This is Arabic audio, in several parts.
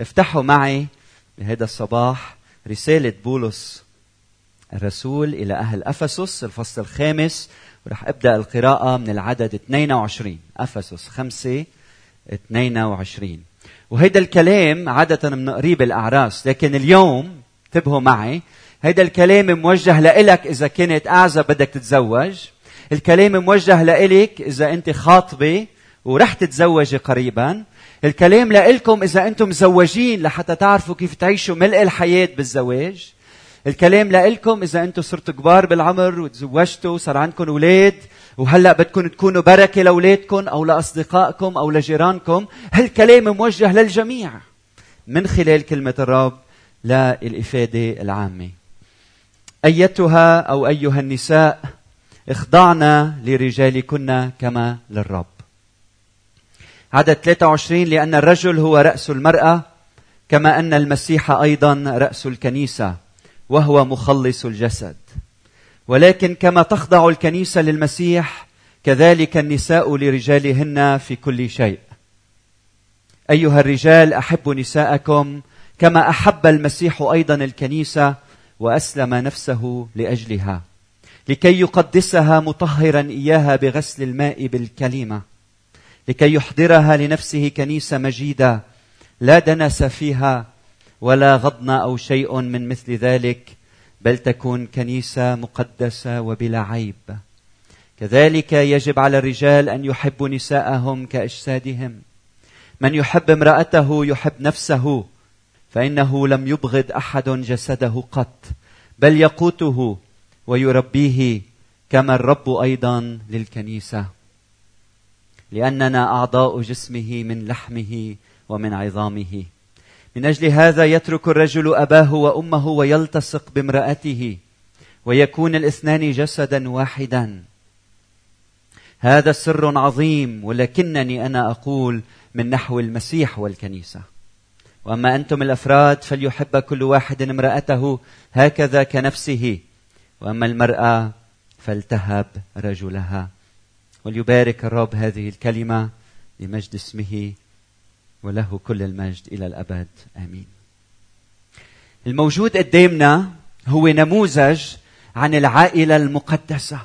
افتحوا معي بهذا الصباح رسالة بولس الرسول إلى أهل أفسس الفصل الخامس. ورح أبدأ القراءة من العدد 22 أفسس 5 22 وهيدا الكلام عادة من قريب الأعراس لكن اليوم انتبهوا معي هيدا الكلام موجه لإلك إذا كنت أعزب بدك تتزوج. الكلام موجه لإلك إذا أنت خاطبة ورح تتزوجي قريبا. الكلام لإلكم إذا أنتم مزوجين لحتى تعرفوا كيف تعيشوا ملء الحياة بالزواج. الكلام لإلكم إذا أنتم صرتوا كبار بالعمر وتزوجتوا وصار عندكم أولاد وهلأ بدكم تكونوا بركة لأولادكم أو لأصدقائكم أو لجيرانكم هالكلام موجه للجميع من خلال كلمة الرب للإفادة العامة. أيتها أو أيها النساء اخضعنا لرجالكن كما للرب. عدد 23 لأن الرجل هو رأس المرأة كما أن المسيح أيضا رأس الكنيسة وهو مخلص الجسد. ولكن كما تخضع الكنيسة للمسيح كذلك النساء لرجالهن في كل شيء. أيها الرجال أحبوا نساءكم كما أحب المسيح أيضا الكنيسة وأسلم نفسه لأجلها لكي يقدسها مطهرا إياها بغسل الماء بالكلمة. لكي يحضرها لنفسه كنيسة مجيدة لا دنس فيها ولا غضن أو شيء من مثل ذلك بل تكون كنيسة مقدسة وبلا عيب. كذلك يجب على الرجال أن يحبوا نساءهم كأجسادهم. من يحب امرأته يحب نفسه فإنه لم يبغض أحد جسده قط بل يقوته ويربيه كما الرب أيضا للكنيسة. لأننا أعضاء جسمه من لحمه ومن عظامه. من أجل هذا يترك الرجل أباه وأمه ويلتصق بامرأته ويكون الاثنان جسدا واحدا. هذا سر عظيم ولكنني أنا أقول من نحو المسيح والكنيسة. وأما أنتم الأفراد فليحب كل واحد امرأته هكذا كنفسه وأما المرأة فلتهب رجلها. وليبارك الرب هذه الكلمة لمجد اسمه وله كل المجد إلى الأبد آمين. الموجود قدامنا هو نموذج عن العائلة المقدسة.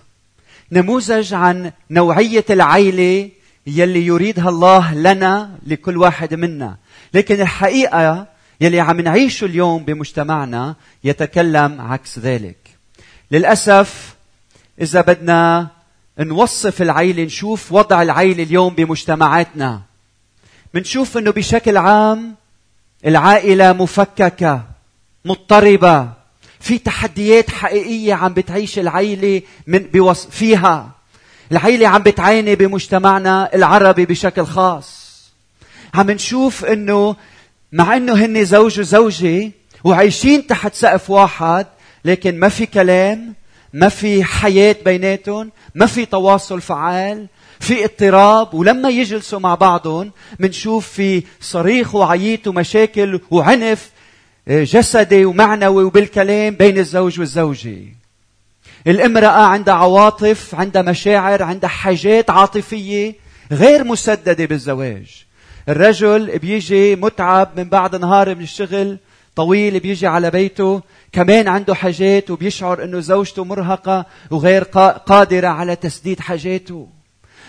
نموذج عن نوعية العائلة يلي يريدها الله لنا لكل واحد منا. لكن الحقيقة يلي عم نعيشه اليوم بمجتمعنا يتكلم عكس ذلك. للأسف إذا بدنا نوصف العيلة نشوف وضع العيلة اليوم بمجتمعاتنا. منشوف إنه بشكل عام العائلة مفككة مضطربة. في تحديات حقيقية عم بتعيش العيلة من بوص فيها. العيلة عم بتعاني بمجتمعنا العربي بشكل خاص. عم نشوف إنه مع إنه هن زوج وزوجة وعايشين تحت سقف واحد لكن ما في كلام ما في حياة بيناتهم ما في تواصل فعال في اضطراب ولما يجلسوا مع بعضهم منشوف في صريخ وعييت ومشاكل وعنف آه، جسدي ومعنوي وبالكلام بين الزوج والزوجة. الامرأة عندها عواطف عندها مشاعر عندها حاجات عاطفية غير مسددة بالزواج. الرجل بيجي متعب من بعد نهار من الشغل طويل بيجي على بيته كمان عنده حاجات وبيشعر إنه زوجته مرهقة وغير قادرة على تسديد حاجاته.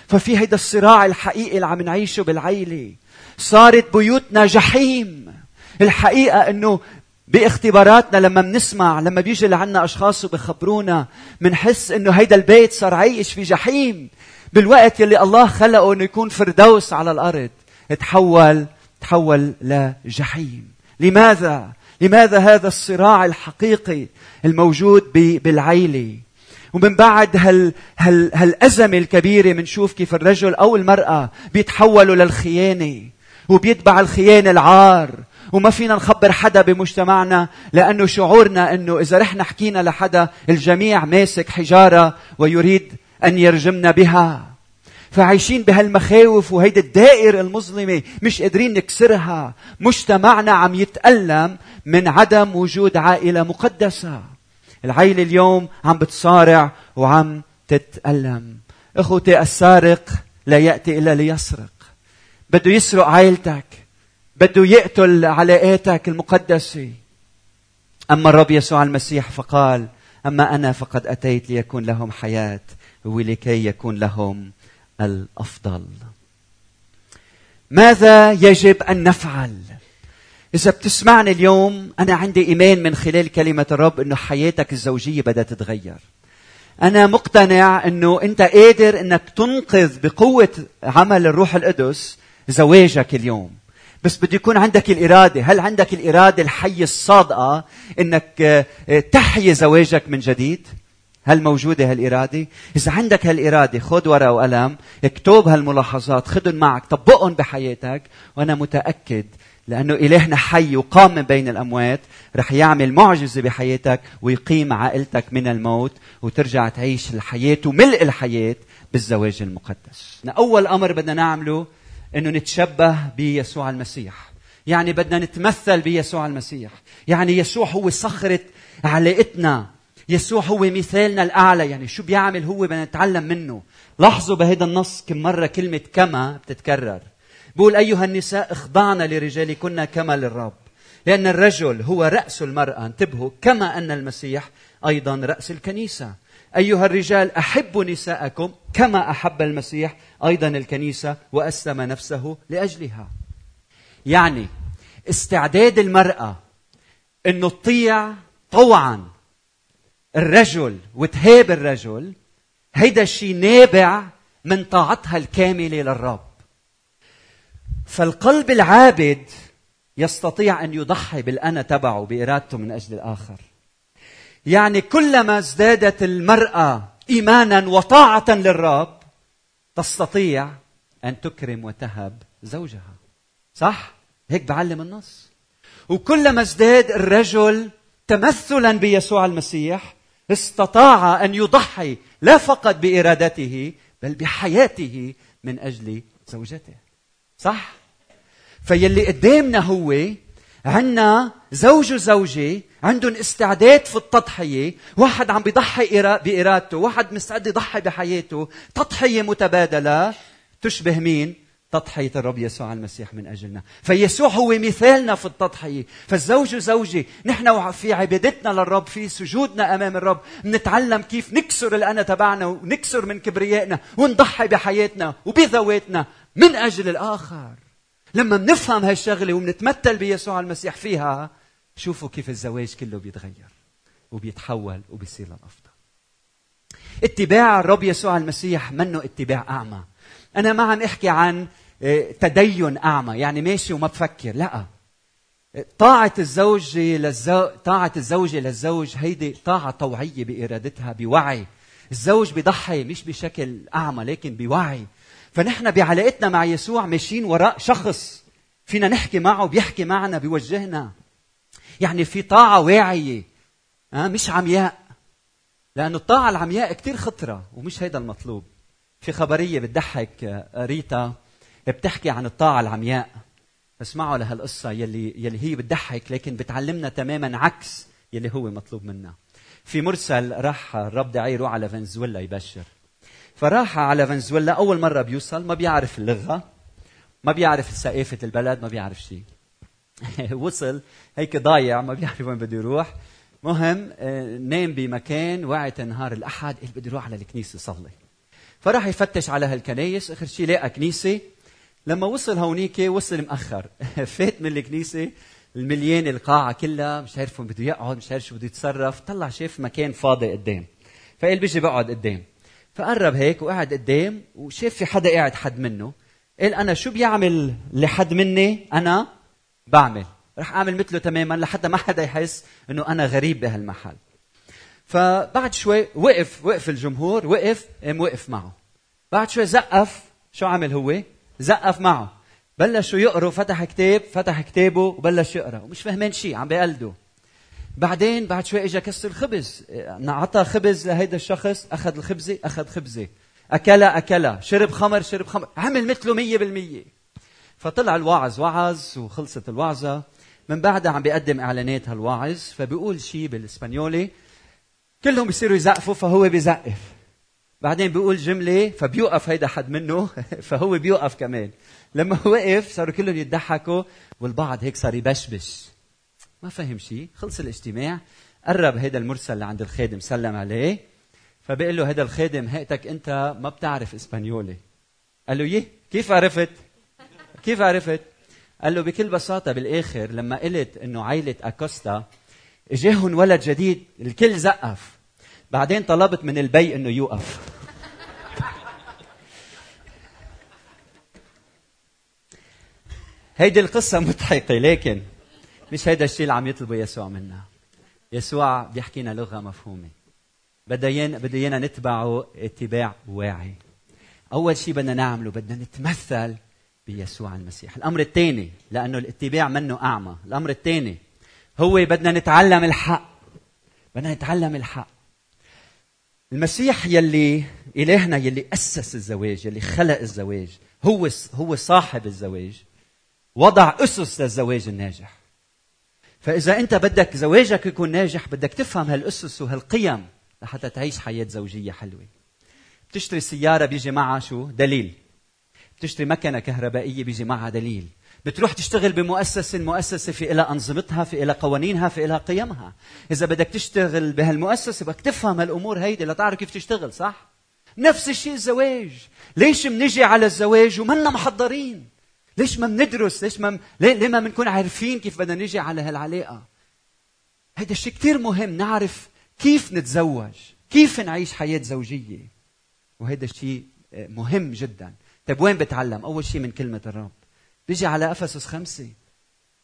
ففي هيدا الصراع الحقيقي اللي عم نعيشه بالعيلة. صارت بيوتنا جحيم. الحقيقة إنه باختباراتنا لما بنسمع لما بيجي لعنا أشخاص وبخبرونا بنحس إنه هيدا البيت صار عايش في جحيم. بالوقت يلي الله خلقه إنه يكون فردوس على الأرض تحول تحول لجحيم. لماذا؟ لماذا هذا الصراع الحقيقي الموجود بالعيله ومن بعد هال هال هالأزمة الكبيرة بنشوف كيف الرجل أو المرأة بيتحولوا للخيانة وبيتبع الخيانة العار وما فينا نخبر حدا بمجتمعنا لأنه شعورنا أنه إذا رحنا حكينا لحدا الجميع ماسك حجارة ويريد أن يرجمنا بها. فعايشين بهالمخاوف وهيدي الدائرة المظلمة مش قادرين نكسرها. مجتمعنا عم يتألم من عدم وجود عائلة مقدسة. العيلة اليوم عم بتصارع وعم تتألم. إخوتي السارق لا يأتي إلا ليسرق. بده يسرق عائلتك. بده يقتل علاقاتك المقدسة. أما الرب يسوع المسيح فقال أما أنا فقد أتيت ليكون لهم حياة ولكي يكون لهم الأفضل. ماذا يجب أن نفعل؟ إذا بتسمعني اليوم أنا عندي إيمان من خلال كلمة الرب أنه حياتك الزوجية بدها تتغير. أنا مقتنع أنه أنت قادر أنك تنقذ بقوة عمل الروح القدس زواجك اليوم. بس بده يكون عندك الإرادة. هل عندك الإرادة الحية الصادقة أنك آه، تحيي زواجك من جديد؟ هل موجودة هالإرادة؟ إذا عندك هالإرادة خذ ورقة وقلم اكتب هالملاحظات خذهم معك طبقهم بحياتك. وأنا متأكد لأنه إلهنا حي وقام من بين الأموات رح يعمل معجزة بحياتك ويقيم عائلتك من الموت وترجع تعيش الحياة وملء الحياة بالزواج المقدس. أول أمر بدنا نعمله أنه نتشبه بيسوع المسيح. يعني بدنا نتمثل بيسوع المسيح. يعني يسوع هو صخرة علاقتنا يسوع هو مثالنا الأعلى. يعني شو بيعمل هو بدنا نتعلم منه. لاحظوا بهذا النص كم مرة كلمة كما بتتكرر. بقول أيها النساء اخضعنا لرجالكن كما للرب. لأن الرجل هو رأس المرأة. انتبهوا كما أن المسيح أيضا رأس الكنيسة. أيها الرجال أحبوا نساءكم كما أحب المسيح أيضا الكنيسة وأسلم نفسه لأجلها. يعني استعداد المرأة أنه تطيع طوعا. الرجل وتهاب الرجل هيدا الشيء نابع من طاعتها الكاملة للرب. فالقلب العابد يستطيع أن يضحي بالأنا تبعه بإرادته من أجل الآخر. يعني كلما ازدادت المرأة إيمانا وطاعة للرب تستطيع أن تكرم وتهب زوجها. صح؟ هيك بعلم النص. وكلما ازداد الرجل تمثلا بيسوع المسيح استطاع أن يضحي لا فقط بإرادته بل بحياته من أجل زوجته. صح؟ فيلي قدامنا هو عنا زوج وزوجة عندهم استعداد في التضحية واحد عم بيضحي بإرادته واحد مستعد يضحي بحياته. تضحية متبادلة تشبه مين؟ تضحية الرب يسوع المسيح من أجلنا. فيسوع هو مثالنا في التضحية. فالزوج وزوجة نحن في عبادتنا للرب في سجودنا أمام الرب. نتعلم كيف نكسر الأنا تبعنا ونكسر من كبريائنا ونضحي بحياتنا وبذواتنا من أجل الآخر. لما بنفهم هالشغلة وبنتمثل بيسوع المسيح فيها شوفوا كيف الزواج كله بيتغير وبيتحول وبيصير للأفضل. اتباع الرب يسوع المسيح منه اتباع أعمى. أنا ما عم أحكي عن تدين أعمى. يعني ماشي وما بفكر. لا. طاعة الزوجة للزو... طاعة الزوجة للزوج هيدي طاعة طوعية بإرادتها بوعي. الزوج بيضحي مش بشكل أعمى لكن بوعي. فنحن بعلاقتنا مع يسوع ماشيين وراء شخص فينا نحكي معه بيحكي معنا بيوجهنا. يعني في طاعة واعية. أه؟ مش عمياء. لأنه الطاعة العمياء كتير خطرة ومش هيدا المطلوب. في خبرية بتضحك آه، ريتا. بتحكي عن الطاعة العمياء اسمعوا لهالقصة يلي يلي هي بتضحك لكن بتعلمنا تماما عكس يلي هو مطلوب منا. في مرسل راح الرب داعي يروح على فنزويلا يبشر. فراح على فنزويلا أول مرة بيوصل ما بيعرف اللغة ما بيعرف ثقافه البلد ما بيعرف شيء وصل هيك ضايع ما بيعرف وين بده يروح مهم آه، نام بمكان وعت نهار الأحد قال بدي أروح على الكنيسة صلي فراح يفتش على هالكنايس آخر شيء لقى كنيسة لما وصل هونيك وصل مأخر. فات من الكنيسة المليان القاعة كلها مش عارف وين بده يقعد مش عارف شو بده يتصرف. طلع شاف مكان فاضي قدام. فقال بيجي بقعد قدام. فقرب هيك وقعد قدام وشاف في حدا قاعد حد منه. قال أنا شو بيعمل اللي حد مني؟ أنا بعمل. رح أعمل مثله تماما لحتى ما حدا يحس إنه أنا غريب بهالمحل. فبعد شوي وقف وقف الجمهور وقف قام وقف معه. بعد شوي زقف. شو عمل هو؟ زقف معه. بلشوا يقروا فتح كتاب فتح كتابه وبلش يقرأ. ومش فاهمين شيء عم بيقلدوا. بعدين بعد شوي اجى كسر الخبز. اعطى خبز لهيدا الشخص أخذ الخبزة أخذ خبزة. اكل اكل شرب خمر شرب خمر. عمل مثله مية بالمية. فطلع الواعظ وعظ وخلصت الوعظة. من بعدها عم بيقدم إعلانات هالواعظ فبيقول شيء بالإسبانيولي. كلهم بيصيروا يزقفوا فهو بيزقف. بعدين بيقول جملة فبيوقف هيدا حد منه فهو بيوقف كمان. لما وقف صاروا كلهم يضحكوا والبعض هيك صار يبشبش. ما فهم شيء خلص الاجتماع قرب هيدا المرسل لعند الخادم سلم عليه فبيقول له هذا الخادم هيئتك أنت ما بتعرف إسبانيولي. قال له يه كيف عرفت؟ كيف عرفت؟ قال له بكل بساطة بالآخر لما قلت إنه عائلة أكوستا إجاهم ولد جديد الكل زقف. بعدين طلبت من البي إنه يوقف. هيدي القصة مضحكة لكن مش هيدا الشيء اللي عم يطلبه يسوع منا. يسوع بيحكينا لغة مفهومة. بده ايانا نتبعه اتباع واعي. أول شيء بدنا نعمله بدنا نتمثل بيسوع المسيح. الأمر الثاني لأنه الاتباع منه أعمى. الأمر الثاني هو بدنا نتعلم الحق. بدنا نتعلم الحق. المسيح يلي إلهنا يلي أسس الزواج يلي خلق الزواج هو هو صاحب الزواج. وضع أسس للزواج الناجح. فإذا أنت بدك زواجك يكون ناجح بدك تفهم هالأسس وهالقيم لحتى تعيش حياة زوجية حلوة. بتشتري سيارة بيجي معها شو؟ دليل. بتشتري مكنة كهربائية بيجي معها دليل. بتروح تشتغل بمؤسسة المؤسسة في إلى أنظمتها في إلى قوانينها في إلى قيمها. إذا بدك تشتغل بهالمؤسسة بدك تفهم هالأمور هيدي لتعرف كيف تشتغل صح؟ نفس الشيء الزواج. ليش منجي على الزواج ومنا محضرين ليش ما بندرس؟ ليش ما ليه, ليه ما بنكون عارفين كيف بدنا نجي على هالعلاقة؟ هيدا الشيء كثير مهم نعرف كيف نتزوج كيف نعيش حياة زوجية. وهذا الشيء مهم جدا. طيب وين بتعلم؟ أول شيء من كلمة الرب. بيجي على أفسس خمسة.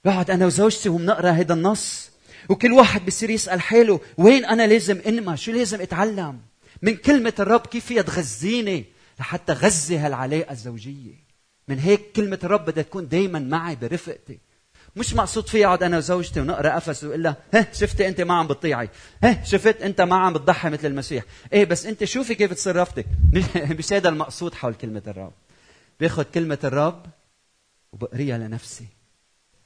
بقعد أنا وزوجتي وبنقرا هذا النص. وكل واحد بصير يسأل حاله وين أنا لازم أنمى؟ شو لازم أتعلم؟ من كلمة الرب كيف فيها تغذيني لحتى غذي هالعلاقة الزوجية. من هيك كلمة الرب بدها تكون دايما معي برفقتي. مش مقصود في أقعد أنا وزوجتي ونقرأ افس واقول لها ها شفتي أنت ما عم بتطيعي. ها شفت أنت ما عم بتضحي مثل المسيح. إيه بس أنت شوفي كيف تصرفتك مش هذا المقصود حول كلمة الرب. باخذ كلمة الرب وبقريها لنفسي.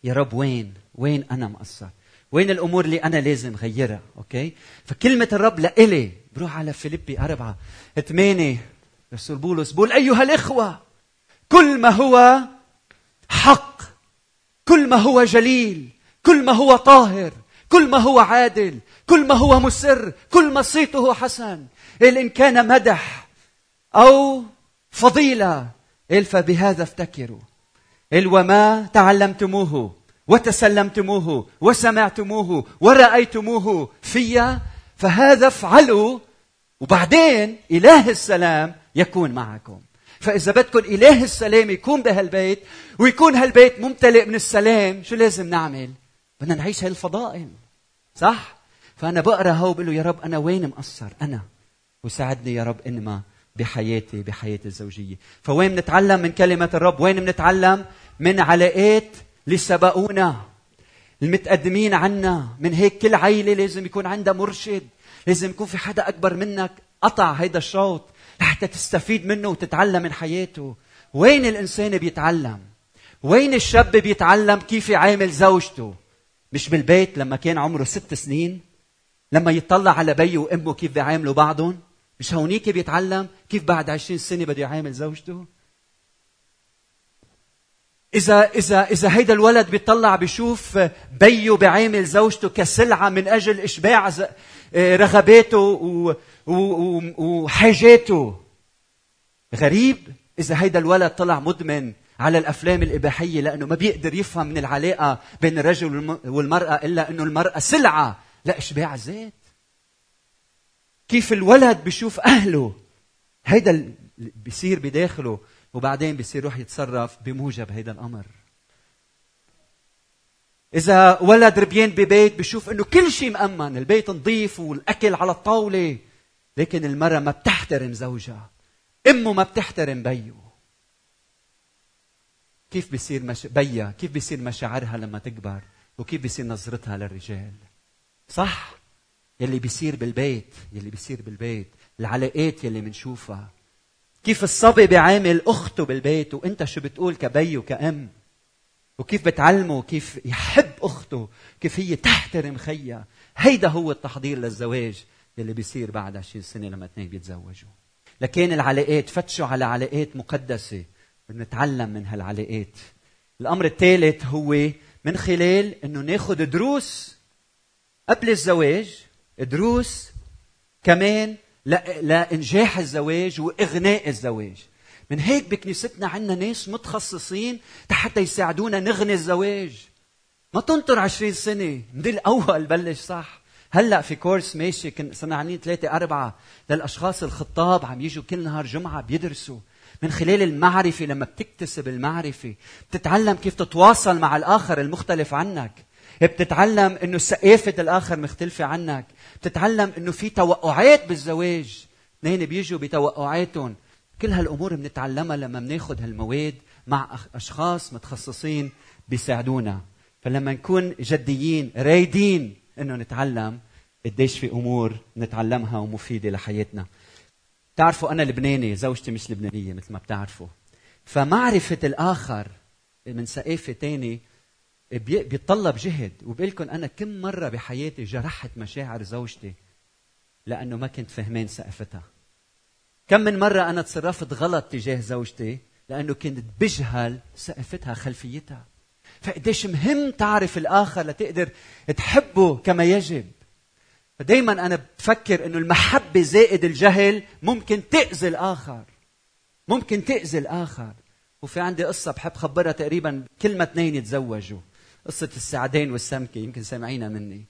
يا رب وين؟ وين أنا مقصر؟ وين الأمور اللي أنا لازم غيرها؟ أوكي؟ فكلمة الرب لإلي. بروح على فيليبي أربعة ثمانية. رسول بولس بقول أيها الإخوة كل ما هو حق كل ما هو جليل كل ما هو طاهر كل ما هو عادل كل ما هو مسر كل ما صيته حسن. إن كان مدح أو فضيلة فبهذا افتكروا. وما تعلمتموه وتسلمتموه وسمعتموه ورأيتموه في فهذا افعلوا. وبعدين إله السلام يكون معكم. فإذا بدكم إله السلام يكون بهالبيت ويكون هالبيت ممتلئ من السلام شو لازم نعمل؟ بدنا نعيش هالفضائل صح؟ فأنا بقرأ هو بقول له يا رب أنا وين مقصر؟ أنا وساعدني يا رب إنما بحياتي بحياتي الزوجية فوين بنتعلم من كلمة الرب؟ وين بنتعلم؟ من علاقات اللي سبقونا المتقدمين عنا من هيك كل عيلة لازم يكون عندها مرشد لازم يكون في حدا أكبر منك قطع هيدا الشوط لحتى تستفيد منه وتتعلم من حياته. وين الإنسان بيتعلم؟ وين الشاب بيتعلم كيف يعامل زوجته؟ مش بالبيت لما كان عمره ست سنين؟ لما يطلع على بيه وأمه كيف بيعاملوا بعضهم؟ مش هونيك بيتعلم؟ كيف بعد عشرين سنة بده يعامل زوجته؟ إذا إذا إذا هيدا الولد بيطلع بيشوف بيه بيعامل زوجته كسلعة من أجل إشباع رغباته وحاجاته. غريب إذا هيدا الولد طلع مدمن على الأفلام الإباحية لأنه ما بيقدر يفهم من العلاقة بين الرجل والمرأة إلا إنه المرأة سلعة. لاشباع الذات. كيف الولد بيشوف أهله؟ هيدا بيصير بداخله وبعدين بيصير يروح يتصرف بموجب هيدا الأمر. إذا ولد ربيان ببيت بشوف إنه كل شيء مأمن البيت نظيف والأكل على الطاولة. لكن المرأة ما بتحترم زوجها. أمه ما بتحترم بيه كيف بيصير مش... بيا كيف بيصير مشاعرها لما تكبر؟ وكيف بيصير نظرتها للرجال؟ صح. يلي بيصير بالبيت يلي بيصير بالبيت. العلاقات يلي بنشوفها كيف الصبي بيعامل أخته بالبيت؟ وأنت شو بتقول كبي وكأم؟ وكيف بتعلمه كيف يحب أخته؟ كيف هي تحترم خيها؟ هيدا هو التحضير للزواج. اللي بيصير بعد 20 سنة لما اثنين بيتزوجوا. لكن العلاقات فتشوا على علاقات مقدسة. بنتعلم من هالعلاقات. الأمر الثالث هو من خلال إنه ناخذ دروس قبل الزواج دروس كمان لإنجاح الزواج وإغناء الزواج. من هيك بكنيستنا عندنا ناس متخصصين حتى يساعدونا نغني الزواج. ما تنطر عشرين سنة. من الأول بلش صح؟ هلأ في كورس ماشي كن صرنا عاملين ثلاثة أربعة للأشخاص الخطاب عم يجوا كل نهار جمعة بيدرسوا. من خلال المعرفة لما بتكتسب المعرفة بتتعلم كيف تتواصل مع الآخر المختلف عنك. بتتعلم إنه ثقافة الآخر مختلفة عنك. بتتعلم إنه في توقعات بالزواج. اثنين بيجوا بتوقعاتهم. كل هالأمور بنتعلمها لما بناخذ هالمواد مع أشخاص متخصصين بيساعدونا. فلما نكون جديين رايدين إنه نتعلم قديش في أمور نتعلمها ومفيدة لحياتنا. بتعرفوا أنا لبناني زوجتي مش لبنانية مثل ما بتعرفوا. فمعرفة الآخر من ثقافة تاني بيتطلب جهد. وبقول أنا كم مرة بحياتي جرحت مشاعر زوجتي لأنه ما كنت فهمان ثقافتها. كم من مرة أنا تصرفت غلط تجاه زوجتي لأنه كنت بجهل ثقافتها خلفيتها. فقديش مهم تعرف الآخر لتقدر تحبه كما يجب. فدايما أنا بفكر إنه المحبة زائد الجهل ممكن تأذي الآخر. ممكن تأذي الآخر. وفي عندي قصة بحب خبرها تقريبا كل ما اثنين يتزوجوا. قصة السعدين والسمكة يمكن سامعينها مني.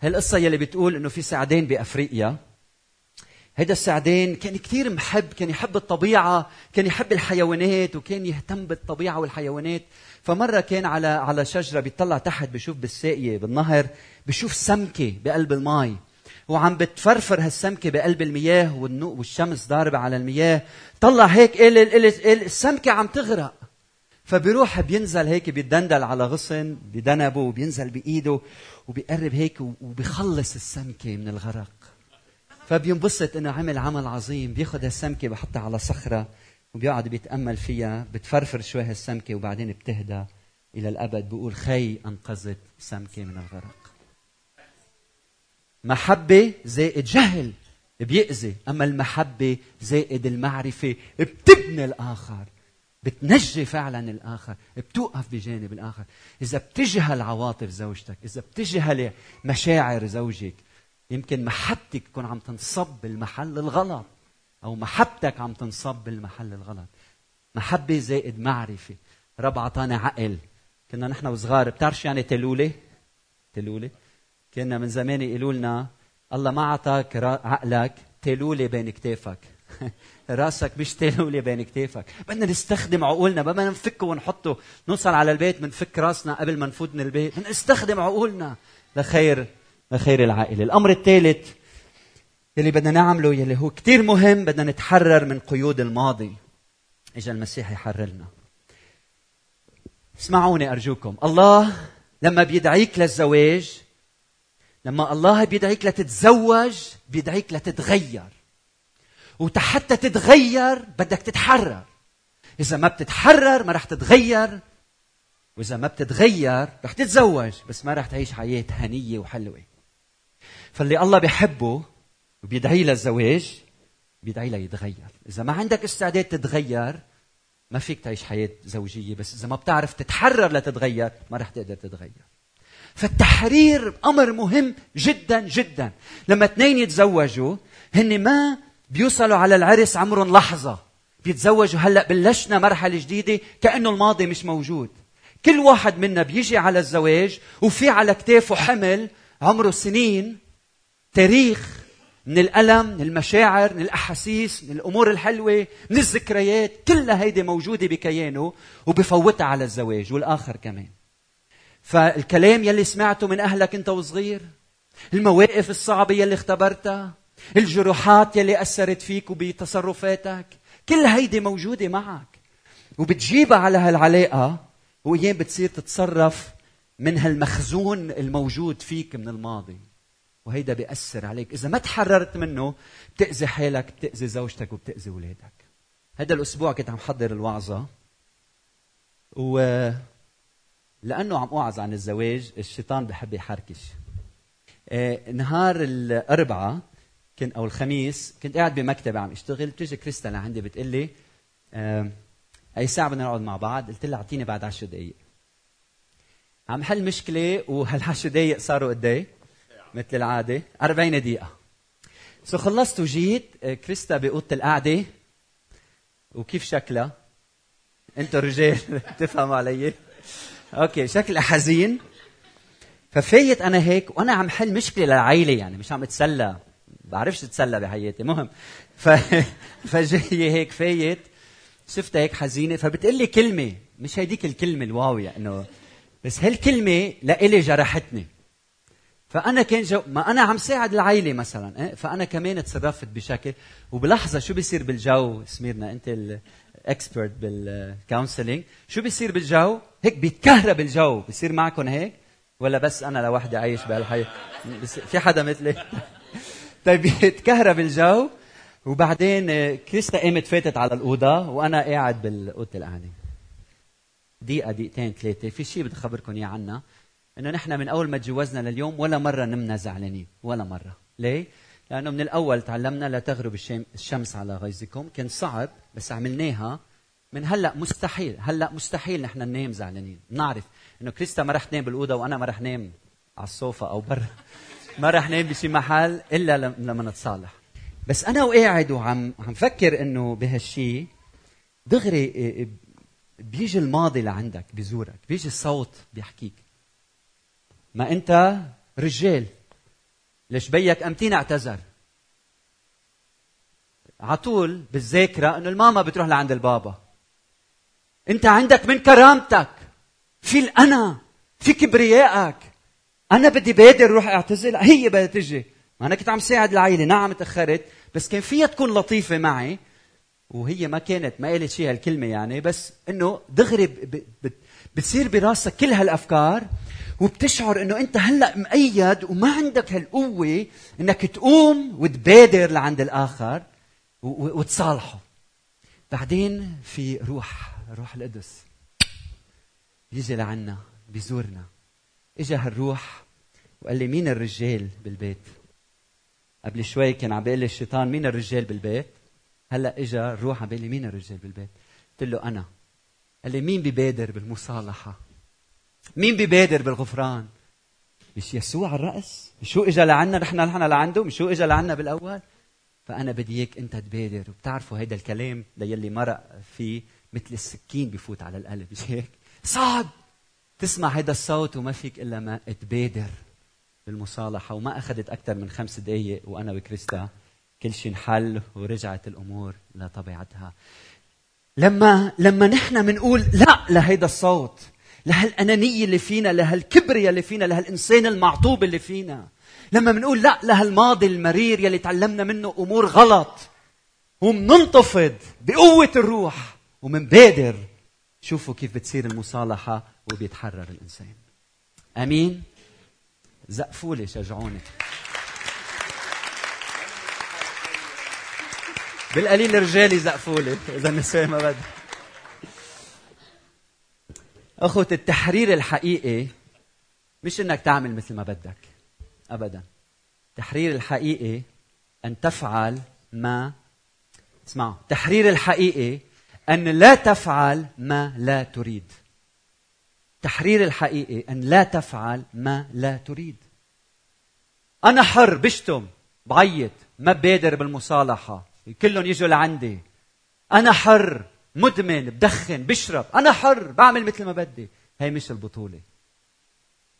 هالقصة يلي بتقول إنه في سعدين بأفريقيا. هيدا السعدين كان كثير محب كان يحب الطبيعة كان يحب الحيوانات وكان يهتم بالطبيعة والحيوانات. فمرة كان على على شجرة بيطلع تحت بشوف بالساقية بالنهر بشوف سمكة بقلب الماء وعم بتفرفر هالسمكة بقلب المياه والشمس ضاربة على المياه. طلع هيك قال السمكة عم تغرق. فبيروح بينزل هيك بيدندل على غصن بدنبه وبينزل بإيده وبيقرب هيك وبيخلص السمكة من الغرق. فبينبسط إنه عمل عمل عظيم. بياخذ هالسمكة بحطها على صخرة وبيقعد بيتأمل فيها. بتفرفر شوي هالسمكة وبعدين بتهدى إلى الأبد. بيقول خي أنقذت سمكة من الغرق. محبة زائد جهل بيأذي. أما المحبة زائد المعرفة بتبني الآخر. بتنجي فعلا الآخر. بتوقف بجانب الآخر. إذا بتجهل عواطف زوجتك إذا بتجهل مشاعر زوجك يمكن محبتك تكون عم تنصب بالمحل الغلط أو محبتك عم تنصب بالمحل الغلط. محبة زائد معرفة. رب عطانا عقل. كنا نحن وصغار بتعرف شو يعني تلولة؟ تلولة. كنا من زمان يقولوا لنا الله ما عطاك عقلك تلولة بين كتافك. راسك مش تلولة بين كتافك. بدنا نستخدم عقولنا. بدنا نفكه ونحطه. نوصل على البيت بنفك راسنا قبل ما نفوت من البيت. بدنا نستخدم عقولنا. لخير لخير العائلة. الأمر الثالث يلي بدنا نعمله يلي هو كتير مهم بدنا نتحرر من قيود الماضي. إجا المسيح يحررنا. اسمعوني أرجوكم. الله لما بيدعيك للزواج لما الله بيدعيك لتتزوج بيدعيك لتتغير. وحتى تتغير بدك تتحرر. إذا ما بتتحرر ما رح تتغير. وإذا ما بتتغير رح تتزوج بس ما رح تعيش حياة هنية وحلوة. فاللي الله بيحبه وبيدعي للزواج بيدعي له يتغير. إذا ما عندك استعداد تتغير ما فيك تعيش حياة زوجية بس إذا ما بتعرف تتحرر لتتغير ما رح تقدر تتغير. فالتحرير أمر مهم جدا جدا. لما اثنين يتزوجوا هن ما بيوصلوا على العرس عمرهم لحظة. بيتزوجوا هلأ بلشنا مرحلة جديدة كأنه الماضي مش موجود. كل واحد منا بيجي على الزواج وفي على كتافه حمل عمره سنين تاريخ من الألم من المشاعر من الأحاسيس من الأمور الحلوة من الذكريات كلها هيدي موجودة بكيانه وبفوتها على الزواج والآخر كمان. فالكلام يلي سمعته من أهلك أنت وصغير المواقف الصعبة يلي اختبرتها الجروحات يلي أثرت فيك وبتصرفاتك كل هيدي موجودة معك. وبتجيبها على هالعلاقة وأيام بتصير تتصرف من هالمخزون الموجود فيك من الماضي. وهيدا بيأثر عليك. إذا ما تحررت منه بتأذي حالك بتأذي زوجتك وبتأذي أولادك هذا الأسبوع كنت عم حضر الوعظة. و لأنه عم أوعظ عن الزواج الشيطان بحب يحركش. آه، نهار الأربعاء كنت أو الخميس كنت قاعد بمكتب عم أشتغل بتيجي كريستا لعندي بتقول لي أي ساعة بدنا نقعد مع بعض؟ قلت لها أعطيني بعد 10 دقائق عم حل مشكلة وهال10 دقائق صاروا قد إيه؟ مثل العادة. 40 دقيقة. سو خلصت وجيت آه، كريستا بأوضة القعدة. وكيف شكلها؟ أنتوا الرجال تفهموا علي. okay شكلها حزين. ففايت أنا هيك وأنا عم حل مشكلة للعائله يعني مش عم أتسلى. بعرفش اتسلى بحياتي مهم. ف... فجاي هيك فايت. شفتها هيك حزينة. فبتقول لي كلمة. مش هيديك الكلمة الواويه يعني إنه بس هالكلمة لإلي جرحتني. فأنا كان جو... ما أنا عم ساعد العائله مثلا إيه؟ فأنا كمان تصرفت بشكل. وبلحظة شو بيصير بالجو؟ سميرنا أنت ال expert بال counseling شو بيصير بالجو؟ هيك بيتكهرب الجو. بيصير معكم هيك؟ ولا بس أنا لوحدي عايش بهالحياه في حدا مثلي؟ طيب بيتكهرب الجو. وبعدين آه، كريستا قامت فاتت على الأوضة وأنا قاعد بالأوضة القعده دقيقة دقيقتين ثلاثة. في شيء بدي اخبركم إياه عنه إنه نحن من أول ما تجوزنا لليوم ولا مرة نمنا زعلانين ولا مرة. ليه؟ لأنه من الأول تعلمنا لا تغرب الشمس على غيظكم. كان صعب بس عملناها. من هلأ مستحيل هلأ مستحيل نحن ننام زعلانين. بنعرف إنه كريستا ما رح تنام بالأوضة وأنا ما رح نام على الصوفا أو برا. ما رح نام بشي محل إلا لما نتصالح. بس أنا وقاعد وعم عم فكر إنه بهالشيء دغري إيه، إيه، بيجي الماضي لعندك بزورك بيجي الصوت بيحكيك. ما انت رجال. ليش بيك امتين اعتذر؟ على طول بالذاكرة إنه الماما بتروح لعند البابا. أنت عندك من كرامتك. في الأنا في كبريائك. أنا بدي بادر روح اعتذر. هي بدها تجي. ما أنا كنت عم ساعد العائله نعم تأخرت. بس كان فيها تكون لطيفة معي. وهي ما كانت ما قالت شيء هالكلمة يعني. بس إنه دغري بتصير براسك كل هالأفكار وبتشعر إنه أنت هلأ مؤيد وما عندك هالقوة إنك تقوم وتبادر لعند الآخر وتصالحه. بعدين في روح روح القدس بيجي لعنا بيزورنا اجى هالروح وقال لي مين الرجال بالبيت؟ قبل شوي كان عم بيقول لي الشيطان مين الرجال بالبيت؟ هلأ اجى الروح عم بيقول لي مين الرجال بالبيت؟ قلت له أنا. قال لي مين بيبادر بالمصالحة؟ مين بيبادر بالغفران؟ مش يسوع الرأس؟ مش شو اجى لعنا؟ نحن نحن لعنده؟ مش شو اجى لعنا بالأول؟ فأنا بدي إياك أنت تبادر. وبتعرفوا هيدا الكلام ليلي مرق فيه مثل السكين بفوت على القلب مش هيك؟ صعب تسمع هيدا الصوت وما فيك إلا ما تبادر بالمصالحة. وما أخذت أكثر من خمس دقايق وأنا وكريستا كل شيء انحل ورجعت الأمور لطبيعتها. لما لما نحن بنقول لا لهيدا الصوت لهالأنانية اللي فينا لهالكبرياء اللي فينا لهالإنسان المعطوب اللي فينا. لما بنقول لا لهالماضي المرير يلي تعلمنا منه أمور غلط ومننتفض بقوة الروح ومنبادر شوفوا كيف بتصير المصالحة وبيتحرر الإنسان. أمين؟ زقفوا لي شجعوني. بالقليل رجالي زقفوا لي إذا النساء ما بدها أخوة التحرير الحقيقي مش إنك تعمل مثل ما بدك ابدا. التحرير الحقيقي أن تفعل ما اسمعوا التحرير الحقيقي أن لا تفعل ما لا تريد. التحرير الحقيقي أن لا تفعل ما لا تريد. أنا حر بشتم بعيط ما بادر بالمصالحة. كلهم يجوا لعندي. أنا حر مدمن بدخن بشرب. أنا حر بعمل مثل ما بدي. هي مش البطولة.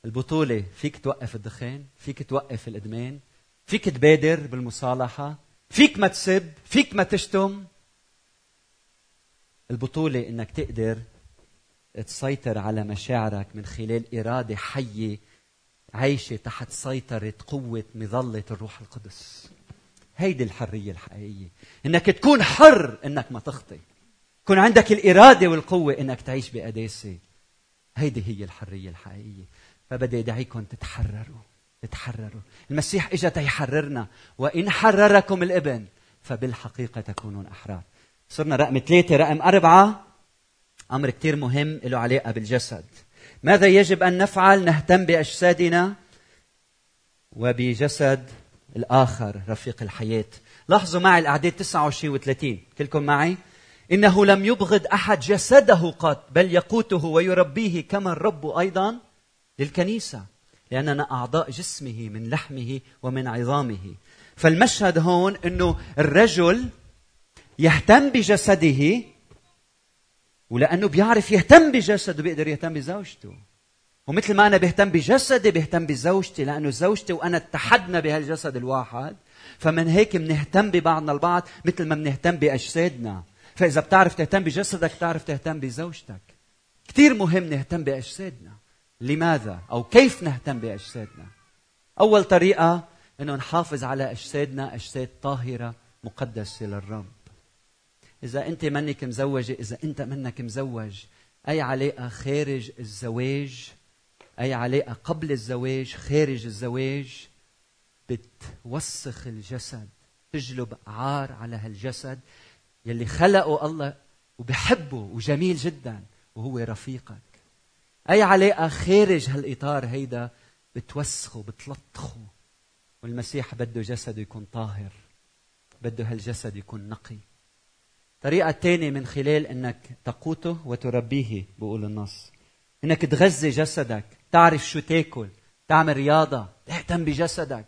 البطولة فيك توقف الدخان فيك توقف الإدمان فيك تبادر بالمصالحة فيك ما تسب فيك ما تشتم. البطولة إنك تقدر تسيطر على مشاعرك من خلال إرادة حية عايشة تحت سيطرة قوة مظلة الروح القدس. هيدي الحرية الحقيقية. إنك تكون حر إنك ما تخطي يكون عندك الإرادة والقوة إنك تعيش بقداسة هيدي هي الحرية الحقيقية. فبدي أدعيكم تتحرروا تتحرروا. المسيح اجى تيحررنا. وإن حرركم الإبن فبالحقيقة تكونون أحرار. صرنا رقم ثلاثة رقم أربعة. أمر كثير مهم له علاقة بالجسد. ماذا يجب أن نفعل؟ نهتم بأجسادنا وبجسد الآخر رفيق الحياة. لاحظوا معي الأعداد 29 و 30 كلكم معي؟ إنه لم يبغض أحد جسده قط بل يقوته ويربيه كما الرب أيضا للكنيسة لأننا أعضاء جسمه من لحمه ومن عظامه. فالمشهد هون أنه الرجل يهتم بجسده ولأنه بيعرف يهتم بجسده بيقدر يهتم بزوجته. ومثل ما أنا بهتم بجسدي بهتم بزوجتي لأنه زوجتي وأنا اتحدنا بهالجسد الواحد. فمن هيك بنهتم ببعضنا البعض مثل ما بنهتم بأجسادنا. فإذا بتعرف تهتم بجسدك بتعرف تهتم بزوجتك. كثير مهم نهتم بأجسادنا. لماذا؟ أو كيف نهتم بأجسادنا؟ أول طريقة أنه نحافظ على أجسادنا أجساد طاهرة مقدسة للرب. إذا أنت منك مزوجة إذا أنت منك مزوج أي علاقة خارج الزواج أي علاقة قبل الزواج خارج الزواج بتوسخ الجسد تجلب عار على هالجسد يلي خلقه الله وبحبه وجميل جدا وهو رفيقك. أي علاقة خارج هالإطار هيدا بتوسخه بتلطخه. والمسيح بده جسده يكون طاهر بده هالجسد يكون نقي. الطريقة الثانية من خلال إنك تقوته وتربيه بقول النص. إنك تغذي جسدك تعرف شو تاكل تعمل رياضة تهتم بجسدك.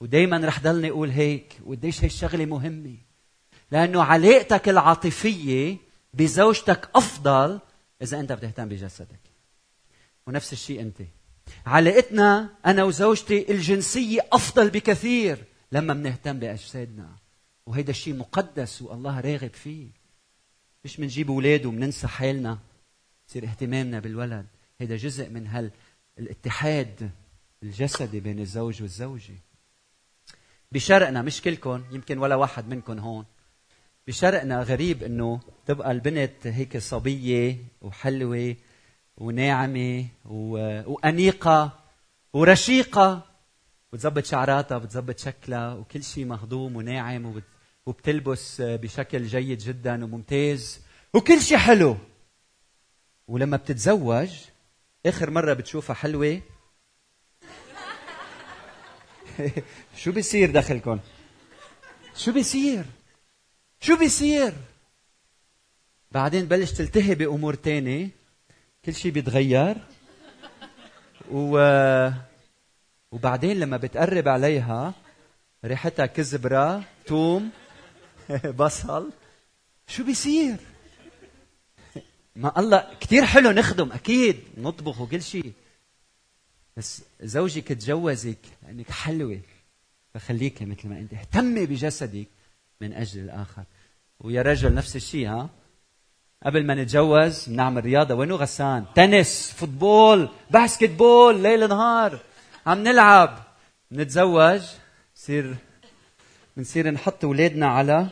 ودايما رح ضلني أقول هيك وقديش هي الشغلة مهمة. لأنه علاقتك العاطفية بزوجتك أفضل إذا أنت بتهتم بجسدك. ونفس الشيء أنت. علاقتنا أنا وزوجتي الجنسية أفضل بكثير لما بنهتم بأجسادنا. وهيدا الشيء مقدس والله راغب فيه. مش بنجيب أولاد وبننسى حالنا. يصير اهتمامنا بالولد. هيدا جزء من هال الاتحاد الجسدي بين الزوج والزوجة. بشرقنا مش كلكم يمكن ولا واحد منكم هون. بشرقنا غريب إنه تبقى البنت هيك صبية وحلوة وناعمة وأنيقة ورشيقة. بتظبط شعراتها بتظبط شكلها وكل شيء مهضوم وناعم وبت... وبتلبس بشكل جيد جدا وممتاز وكل شيء حلو. ولما بتتزوج آخر مرة بتشوفها حلوة. شو بيصير دخلكم شو بيصير؟ شو بيصير؟ بعدين بلش تلتهي بأمور تانية. كل شيء بيتغير. و وبعدين لما بتقرب عليها ريحتها كزبرة توم بصل. شو بيصير؟ ما الله كثير حلو نخدم أكيد نطبخ وكل شيء. بس زوجك تجوزك لأنك حلوة فخليك مثل ما أنت. اهتمي بجسدك من أجل الآخر. ويا رجل نفس الشيء ها؟ قبل ما نتجوز بنعمل رياضة. وينو غسان؟ tennis football basketball ليل نهار. عم نلعب. نتزوج. بصير بنصير نحط أولادنا على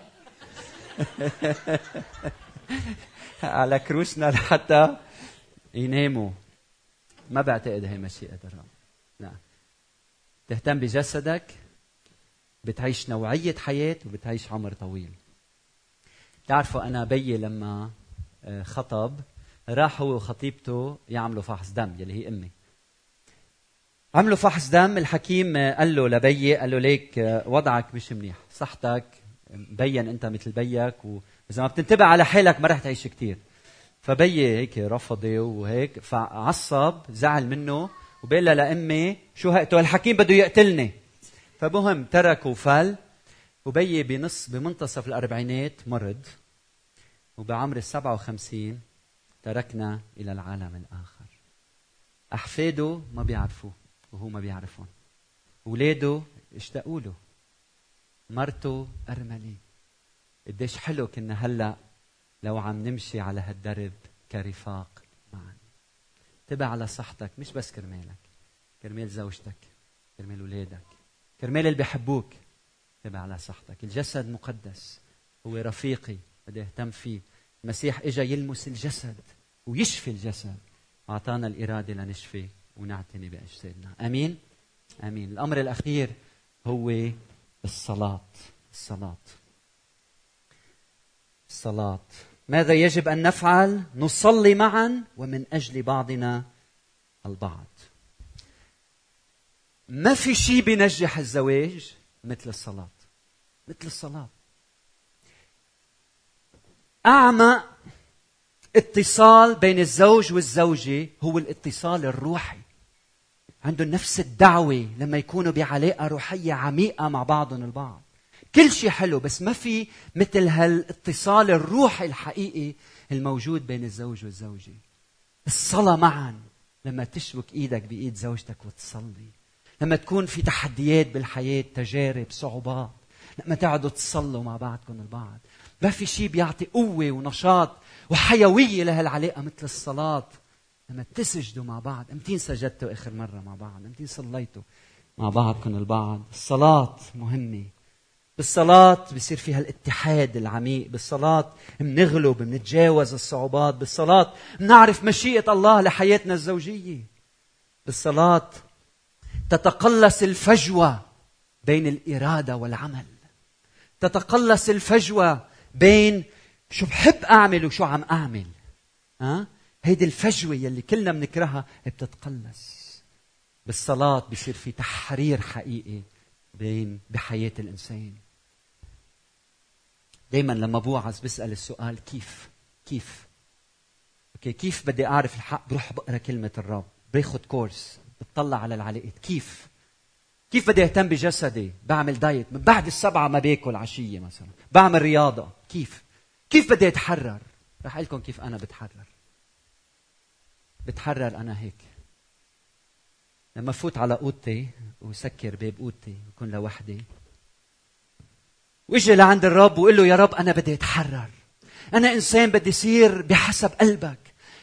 على كروشنا لحتى يناموا ما بعتقد هي مشيئة الرب. لا تهتم بجسدك بتعيش نوعية حياة وبتعيش عمر طويل. تعرفوا أنا بيي لما آه، خطب راح هو وخطيبته يعملوا فحص دم يلي هي أمي. عملوا فحص دم الحكيم قال له لبي قال له ليك وضعك مش منيح. صحتك مبين أنت مثل بيك واذا ما بتنتبه على حالك ما رح تعيش كثير فبي هيك رفضي وهيك فعصب زعل منه وبقول لأمي شو هيك الحكيم بده يقتلني. فمهم ترك وفل وبي بنص بمنتصف الأربعينات مرض وبعمر السبعة وخمسين تركنا إلى العالم الآخر. أحفاده ما بيعرفوه وهو ما بيعرفهم. اولاده اشتاقوا له. مرته أرملة. قديش حلو كنا هلا لو عم نمشي على هالدرب كرفاق معا. انتبه على صحتك مش بس كرمالك كرمال زوجتك كرمال اولادك كرمال اللي بيحبوك. انتبه على صحتك. الجسد مقدس هو رفيقي بدي أهتم فيه. المسيح إجا يلمس الجسد ويشفي الجسد. أعطانا الإرادة لنشفي ونعتني بأجسادنا. آمين؟ آمين. الأمر الأخير هو الصلاة. الصلاة. الصلاة. ماذا يجب أن نفعل؟ نصلي معا ومن أجل بعضنا البعض. ما في شيء بينجح الزواج مثل الصلاة. مثل الصلاة. أعمق اتصال بين الزوج والزوجة هو الاتصال الروحي. عندهم نفس الدعوة لما يكونوا بعلاقة روحية عميقة مع بعضهم البعض. كل شيء حلو بس ما في مثل هالاتصال الروحي الحقيقي الموجود بين الزوج والزوجة. الصلاة معا لما تشبك إيدك بإيد زوجتك وتصلي. لما تكون في تحديات بالحياة تجارب صعوبات لما تقعدوا تصلوا مع بعضكم البعض. ما في شيء بيعطي قوة ونشاط وحيوية لهالعلاقة مثل الصلاة. لما تسجدوا مع بعض أمتين سجدتوا آخر مرة مع بعض أمتين صليتوا مع بعضكم البعض. الصلاة مهمة. بالصلاة بصير فيها الاتحاد العميق بالصلاة بنغلب بنتجاوز الصعوبات بالصلاة بنعرف مشيئة الله لحياتنا الزوجية. بالصلاة تتقلص الفجوة بين الإرادة والعمل. تتقلص الفجوة بين شو بحب أعمل وشو عم أعمل. ها؟ هيدي الفجوة يلي كلنا بنكرهها بتتقلص. بالصلاة بصير في تحرير حقيقي بين بحياة الإنسان. دايما لما بوعظ بسأل السؤال كيف؟ كيف؟ أوكي كيف بدي أعرف الحق؟ بروح بقرأ كلمة الرب. باخذ course بتطلع على العلاقات كيف؟ كيف بدي أهتم بجسدي؟ بعمل diet من بعد السبعة ما باكل عشية مثلا. بعمل رياضة. كيف؟ كيف بدي أتحرر؟ رح قلكم كيف أنا بتحرر. بتحرر أنا هيك. لما فوت على أوضتي وسكر باب أوضتي بكون لوحدي واجي لعند الرب وقول له يا رب أنا بدي أتحرر. أنا إنسان بدي يصير بحسب قلبك.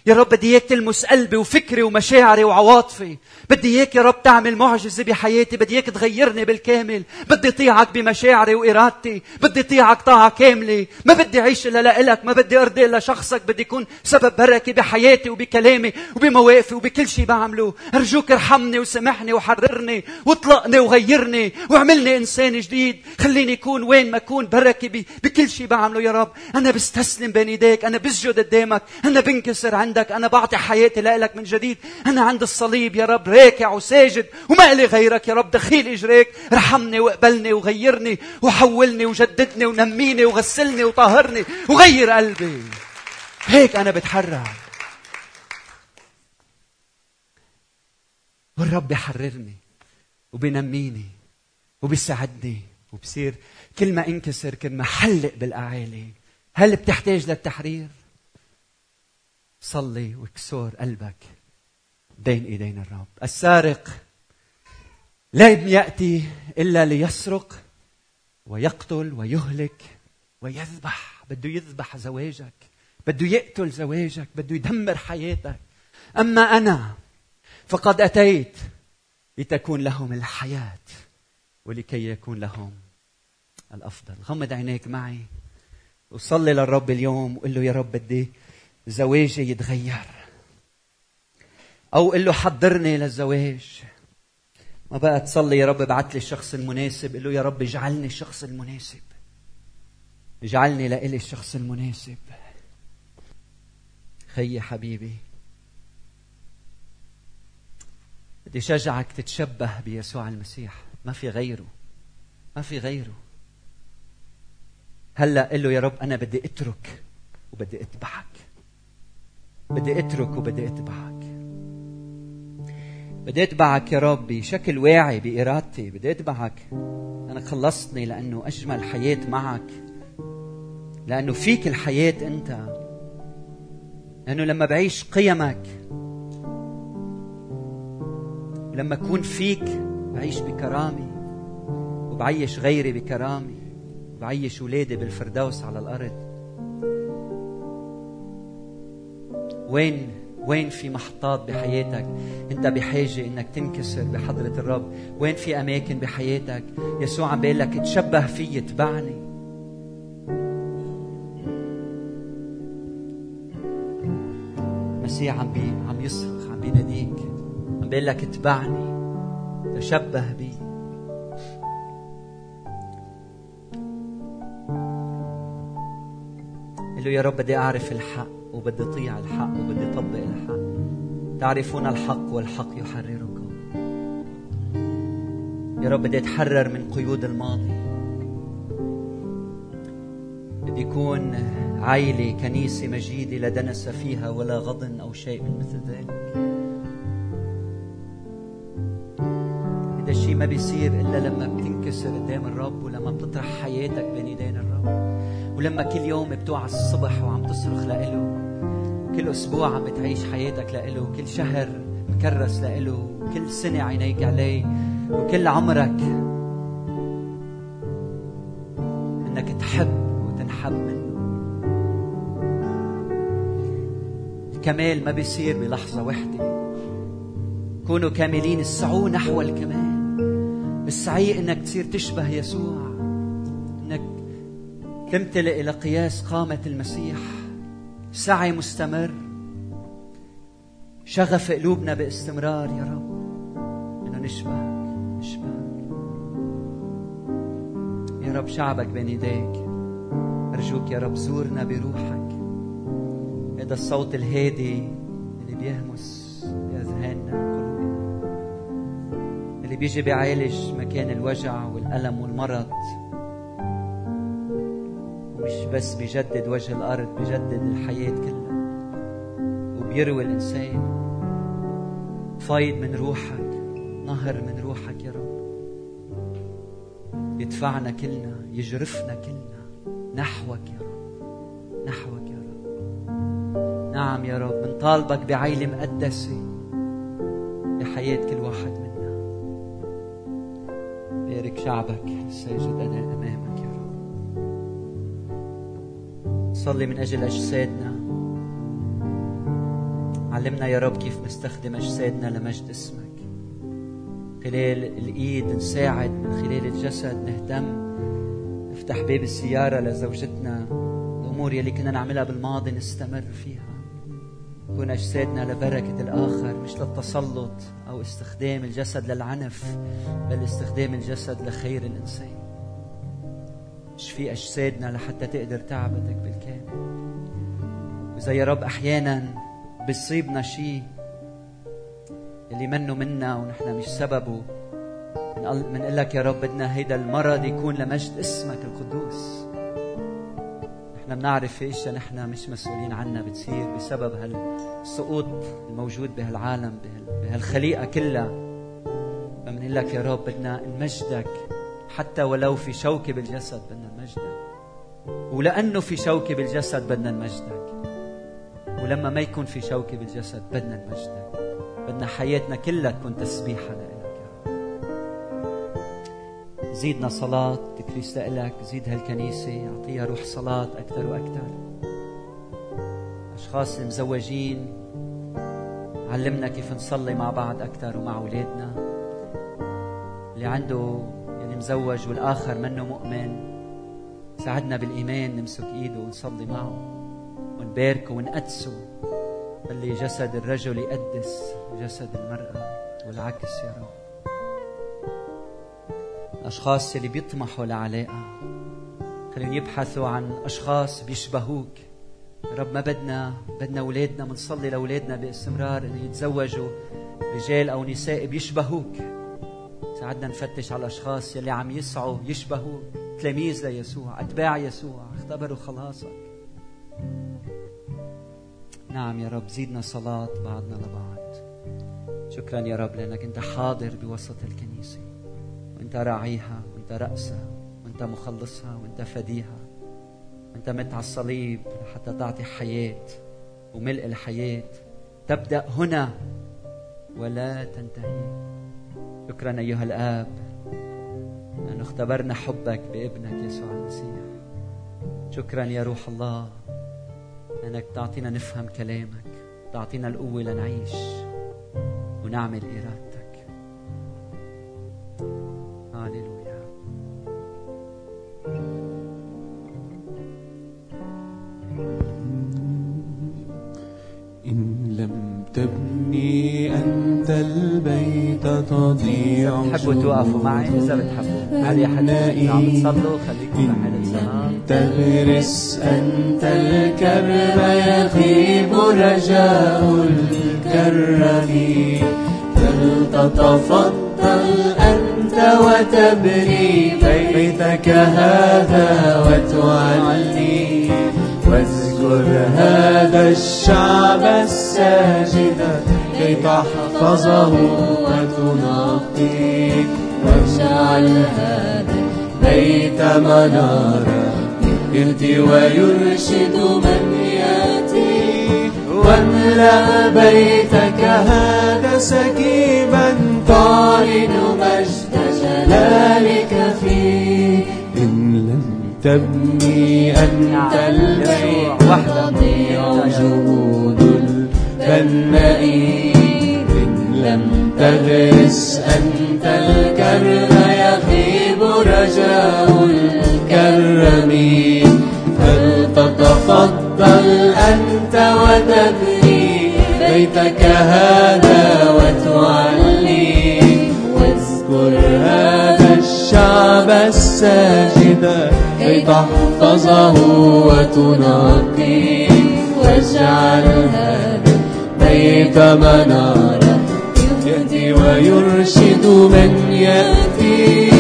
يا رب بدي إياك تلمس قلبي وفكري ومشاعري وعواطفي. بدي إياك يا رب تعمل معجزة بحياتي. بدي إياك تغيرني بالكامل. بدي اطيعك بمشاعري وإرادتي. بدي اطيعك طاعة كاملة. ما بدي أعيش إلا لك ما بدي أرضي إلا شخصك. بدي اكون سبب بركة بحياتي وبكلامي وبمواقفي وبكل شيء بعمله. أرجوك ارحمني وسامحني وحررني واطلقني وغيرني واعملني إنسان جديد. خليني اكون وين ما أكون بركة بكل شيء بعمله يا رب. أنا بستسلم بين إيديك. أنا بسجد قدامك. أنا بنكسر عندك. عندك أنا بعطي حياتي لك من جديد. أنا عند الصليب يا رب راكع وساجد وما إلي غيرك يا رب دخيل إجريك. رحمني وأقبلني وغيرني وحولني وجددني ونميني وغسلني وطهرني وغير قلبي. هيك أنا بتحرر. والرب بيحررني وبينميني وبيساعدني وبصير كل ما انكسر كل ما حلق بالأعالي. هل بتحتاج للتحرير؟ صلي واكسر قلبك. بين إيدين الرب. السارق لم يأتي إلا ليسرق ويقتل ويهلك ويذبح. بده يذبح زواجك. بده يقتل زواجك. بده يدمر حياتك. أما أنا فقد أتيت لتكون لهم الحياة ولكي يكون لهم الأفضل. غمض عينيك معي وصلي للرب اليوم وقل له يا رب بدي زواجي يتغير. أو قل له حضرني للزواج. ما بقى تصلي يا رب ابعث لي الشخص المناسب. قل له يا رب اجعلني الشخص المناسب. اجعلني لإلي الشخص المناسب. خيي حبيبي بدي شجعك تتشبه بيسوع المسيح. ما في غيره. ما في غيره. هلأ قل له يا رب أنا بدي أترك وبدي أتبعك. بدي اترك وبدي اتبعك. بدي اتبعك يا رب بشكل واعي بإرادتي. بدي اتبعك. أنا خلصتني لأنه أجمل حياة معك. لأنه فيك الحياة أنت. لأنه لما بعيش قيمك لما أكون فيك بعيش بكرامه وبعيش غيري بكرامه وبعيش اولادي بالفردوس على الأرض. وين وين في محطات بحياتك انت بحاجة انك تنكسر بحضرة الرب؟ وين في أماكن بحياتك يسوع عم لك تشبه في اتبعني. المسيح عم بي عم يصرخ عم بيناديك عم بيقول لك اتبعني تشبه بي. قل له يا رب بدي أعرف الحق. وبدي أطيع الحق وبدي أطبق الحق. تعرفون الحق والحق يحرركم. يا رب بدي أتحرر من قيود الماضي. بدي يكون عائلة كنيسة مجيدة لا دنس فيها ولا غضن أو شيء من مثل ذلك. هذا الشيء ما بيصير إلا لما بتنكسر قدام الرب ولما بتطرح حياتك بين يدين الرب. ولما كل يوم بتوعى الصبح وعم تصرخ لإله. كل أسبوع عم بتعيش حياتك لإله كل شهر مكرس لإله كل سنة عينيك عليه وكل عمرك إنك تحب وتنحب منه. الكمال ما بيصير بلحظة واحدة. كونوا كاملين اسعوا نحو الكمال. السعي إنك تصير تشبه يسوع إنك تمتلئ إلى قياس قامة المسيح. سعي مستمر. شغف قلوبنا باستمرار يا رب. إنه نشبه يا رب شعبك بين ايديك أرجوك يا رب زورنا بروحك. هذا الصوت الهادي اللي بيهمس باذهاننا وقلوبنا اللي بيجي بيعالج مكان الوجع والألم والمرض. بس بيجدد وجه الأرض بيجدد الحياة كلها. وبيروي الإنسان فايض من روحك نهر من روحك يا رب. يدفعنا كلنا يجرفنا كلنا نحوك يا رب نحوك يا رب. نعم يا رب بنطالبك بعيلة مقدسة بحياة كل واحد منا. بارك شعبك الساجد أنا صلي من أجل أجسادنا. علمنا يا رب كيف نستخدم أجسادنا لمجد اسمك. خلال الإيد نساعد من خلال الجسد نهتم. نفتح باب السيارة لزوجتنا. الأمور يلي كنا نعملها بالماضي نستمر فيها. تكون أجسادنا لبركة الآخر مش للتسلط أو استخدام الجسد للعنف بل استخدام الجسد لخير الإنسان. اشفي أجسادنا لحتى تقدر تعبدك بالكامل. وإذا يا رب أحيانا بيصيبنا شيء اللي منه منا ونحن مش سببه بنقول لك يا رب بدنا هيدا المرض يكون لمجد اسمك القدوس. نحن بنعرف في إشياء نحن مش مسؤولين عنها بتصير بسبب هالسقوط الموجود بهالعالم بهالخليقة كلها. فبنقول لك يا رب بدنا نمجدك حتى ولو في شوكة بالجسد بدنا نمجدك ولأنه في شوكه بالجسد بدنا نمجدك ولما ما يكون في شوكه بالجسد بدنا نمجدك بدنا حياتنا كلها تكون تسبيحة لإلك. يا رب زيدنا صلاة تكريس لإلك. زيد هالكنيسة أعطيها روح صلاة أكثر وأكثر. أشخاص المزوجين علمنا كيف نصلي مع بعض أكثر ومع أولادنا. اللي عنده يعني مزوج والآخر منه مؤمن ساعدنا بالإيمان نمسك إيده ونصلي معه ونباركه ونقدسه. خلي جسد الرجل يقدس جسد المرأة والعكس يا رب. الأشخاص اللي بيطمحوا لعلاقة خليهم يبحثوا عن أشخاص بيشبهوك. يا رب ما بدنا بدنا أولادنا بنصلي لأولادنا باستمرار إنه يتزوجوا رجال أو نساء بيشبهوك. ساعدنا نفتش على الأشخاص يلي عم يسعوا يشبهوك. تلاميذ ليسوع أتباع يسوع اختبروا خلاصك. نعم يا رب زيدنا صلاة بعضنا لبعض. شكرا يا رب لأنك أنت حاضر بوسط الكنيسة. وأنت راعيها وأنت رأسها وأنت مخلصها وأنت فديها. وأنت مت على الصليب حتى تعطي حياة وملء الحياة. تبدأ هنا ولا تنتهي. شكرا أيها الآب. لأنه اختبرنا حبك بابنك يسوع المسيح. شكرا يا روح الله لأنك تعطينا نفهم كلامك تعطينا القوة لنعيش ونعمل إرادتك. هاليلويا إن لم تبني أنت البيت تضيع تحبوا توقفوا معي؟ إذا بتحبوا عم تصلوا خليكم تغرس أنت الكرب يغيب رجاء الكرم فلتتفضل أنت وتبني بيتك هذا وتعلي. واذكر هذا الشعب الساجد كي تحفظه وتنقيه هذا بيت منارة يهدي ويرشد من يأتي. واملأ بيتك هذا سكيبا تعلن مجد جلالك فيه. إن لم تبني أنت البيت تضيع جهود لم تغرس أنت الكرم يغيب رجاء الكرمين فلتتفضل أنت وتبني بيتك هذا وتعلي واذكر هذا الشعب الساجد كي تحفظه وتنقيه واجعل هذا بيت يهدي ويرشد من يأتي.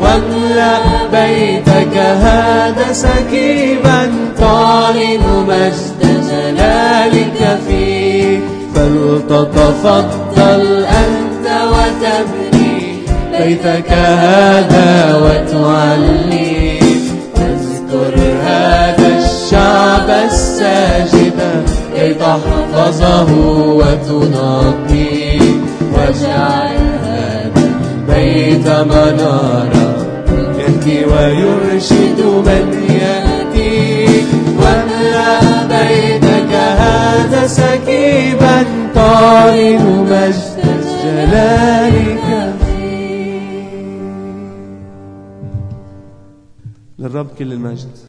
واملأ بيتك هذا سكيبا تعلن مجد جلالك فيه. فلتتفضل أنت وتبني بيتك هذا وتعلي واذكر هذا الشعب الساجد كي تحفظه وتنقيه بيت منارة يهدي ويرشد من يأتي واملأ بيتك هذا سكيبا طالب مجد جلالك فيه للرب كل المجد.